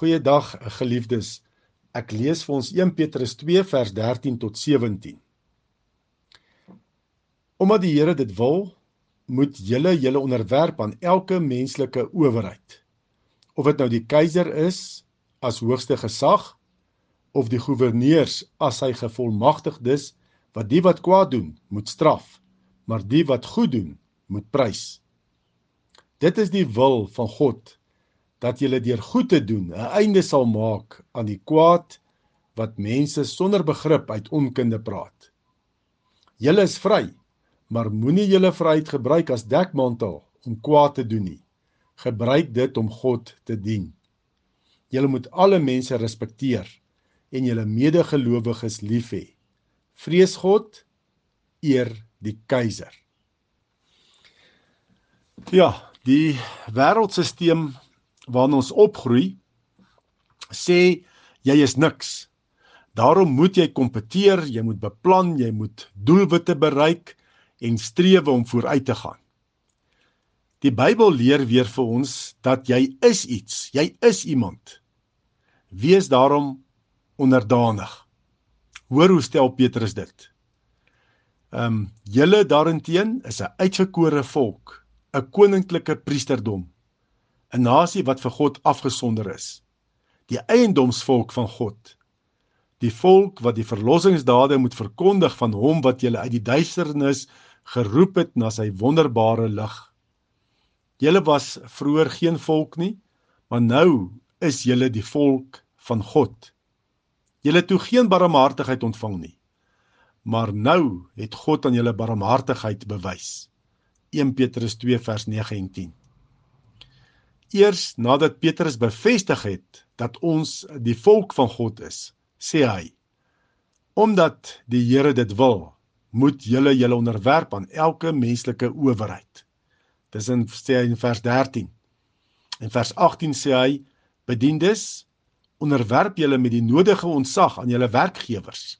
Goeiedag geliefdes. Ek lees vir ons 1 Petrus 2 vers 13 tot 17. Omdat die Here dit wil, moet julle julle onderwerp aan elke menslike owerheid. Of dit nou die keiser is as hoogste gesag of die goewerneurs as hy gevolmagtigdes wat die wat kwaad doen moet straf, maar die wat goed doen moet prys. Dit is die wil van God dat julle deur goed te doen 'n einde sal maak aan die kwaad wat mense sonder begrip uit onkunde praat. Julle is vry, maar moenie julle vryheid gebruik as dekmantel om kwaad te doen nie. Gebruik dit om God te dien. Julle moet alle mense respekteer en julle medegelowiges lief hê. Vrees God, eer die keiser. Ja, die wêreldstelsel waarin ons opgroei sê jy is niks. Daarom moet jy kompeteer, jy moet beplan, jy moet doelwitte bereik en streef om vooruit te gaan. Die Bybel leer weer vir ons dat jy is iets, jy is iemand. Wees daarom onderdanig. Hoor hoe stel Petrus dit? Ehm um, julle daarenteen is 'n uitgekore volk, 'n koninklike priesterdom 'n nasie wat vir God afgesonder is. Die eiendomsvolk van God. Die volk wat die verlossingsdade moet verkondig van hom wat julle uit die duisternis geroep het na sy wonderbare lig. Julle was vroeër geen volk nie, maar nou is julle die volk van God. Julle toe geen barmhartigheid ontvang nie. Maar nou het God aan julle barmhartigheid bewys. 1 Petrus 2 vers 9 en 10. Eers nadat Petrus bevestig het dat ons die volk van God is, sê hy: Omdat die Here dit wil, moet julle julle onderwerp aan elke menslike owerheid. Dis in sê hy in vers 13. In vers 18 sê hy: Bediendes, onderwerp julle met die nodige ontzag aan julle werkgewers.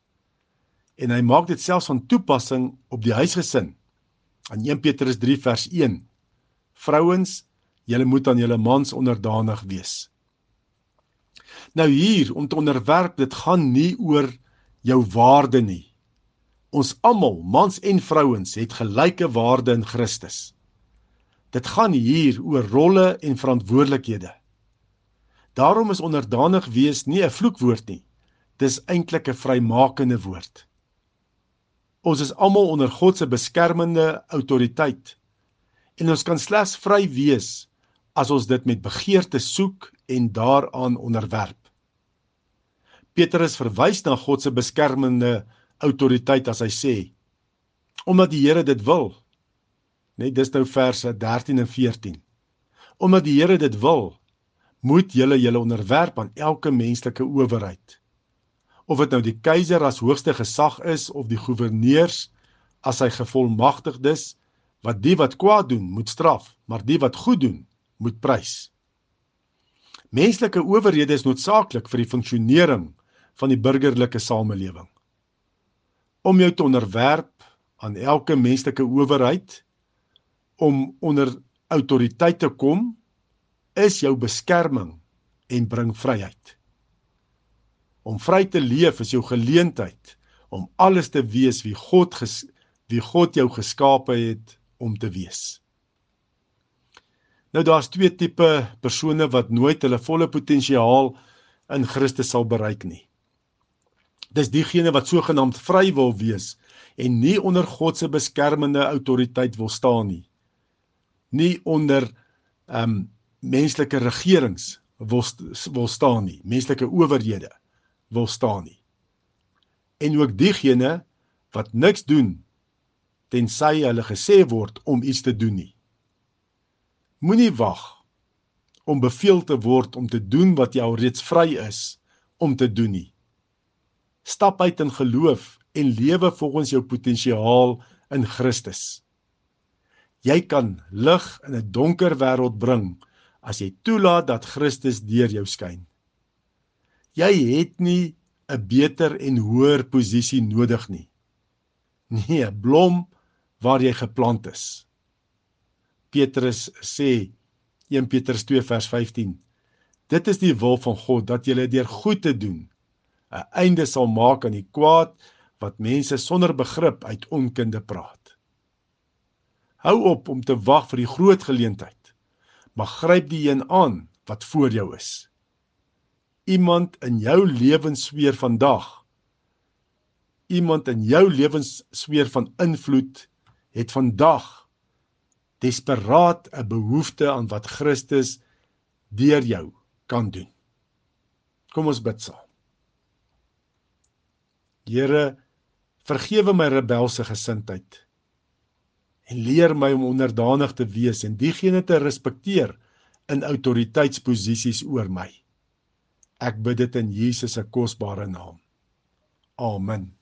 En hy maak dit selfs van toepassing op die huisgesin. Aan 1 Petrus 3 vers 1. Vrouens, Julle moet aan julle mans onderdanig wees. Nou hier om te onderwerp, dit gaan nie oor jou waarde nie. Ons almal, mans en vrouens, het gelyke waarde in Christus. Dit gaan hier oor rolle en verantwoordelikhede. Daarom is onderdanig wees nie 'n vloekwoord nie. Dis eintlik 'n vrymakende woord. Ons is almal onder God se beskermende autoriteit en ons kan slegs vry wees as ons dit met begeerte soek en daaraan onderwerp. Petrus verwys na God se beskermende autoriteit as hy sê omdat die Here dit wil. Net dis nou verse 13 en 14. Omdat die Here dit wil, moet julle julle onderwerp aan elke menslike owerheid. Of dit nou die keiser as hoogste gesag is of die goewerneurs as hy gevolmagtigdes wat die wat kwaad doen moet straf, maar die wat goed doen moet prys. Menslike owerhede is noodsaaklik vir die funksionering van die burgerlike samelewing. Om jou te onderwerp aan elke menslike owerheid om onder autoriteit te kom is jou beskerming en bring vryheid. Om vry te leef is jou geleentheid om alles te wees wie God ges, wie God jou geskape het om te wees. Nou daar's twee tipe persone wat nooit hulle volle potensiaal in Christus sal bereik nie. Dis diegene wat sogenaamd vry wil wees en nie onder God se beskermende autoriteit wil staan nie. Nie onder ehm um, menslike regerings wil wil staan nie, menslike owerhede wil staan nie. En ook diegene wat niks doen tensy hulle gesê word om iets te doen nie. Moenie wag om beveel te word om te doen wat jy al reeds vry is om te doen nie. Stap uit in geloof en lewe volgens jou potensiaal in Christus. Jy kan lig in 'n donker wêreld bring as jy toelaat dat Christus deur jou skyn. Jy het nie 'n beter en hoër posisie nodig nie. Nee, blom waar jy geplant is. Petrus sê 1 Petrus 2 vers 15 Dit is die wil van God dat jy deur goed te doen 'n einde sal maak aan die kwaad wat mense sonder begrip uit onkunde praat. Hou op om te wag vir die groot geleentheid, maar gryp die een aan wat voor jou is. Iemand in jou lewenssfeer vandag iemand in jou lewenssfeer van invloed het vandag desperaat 'n behoefte aan wat Christus deur jou kan doen. Kom ons bid saam. Here, vergewe my rebelse gesindheid en leer my om onderdanig te wees en diegene te respekteer in autoriteitsposisies oor my. Ek bid dit in Jesus se kosbare naam. Amen.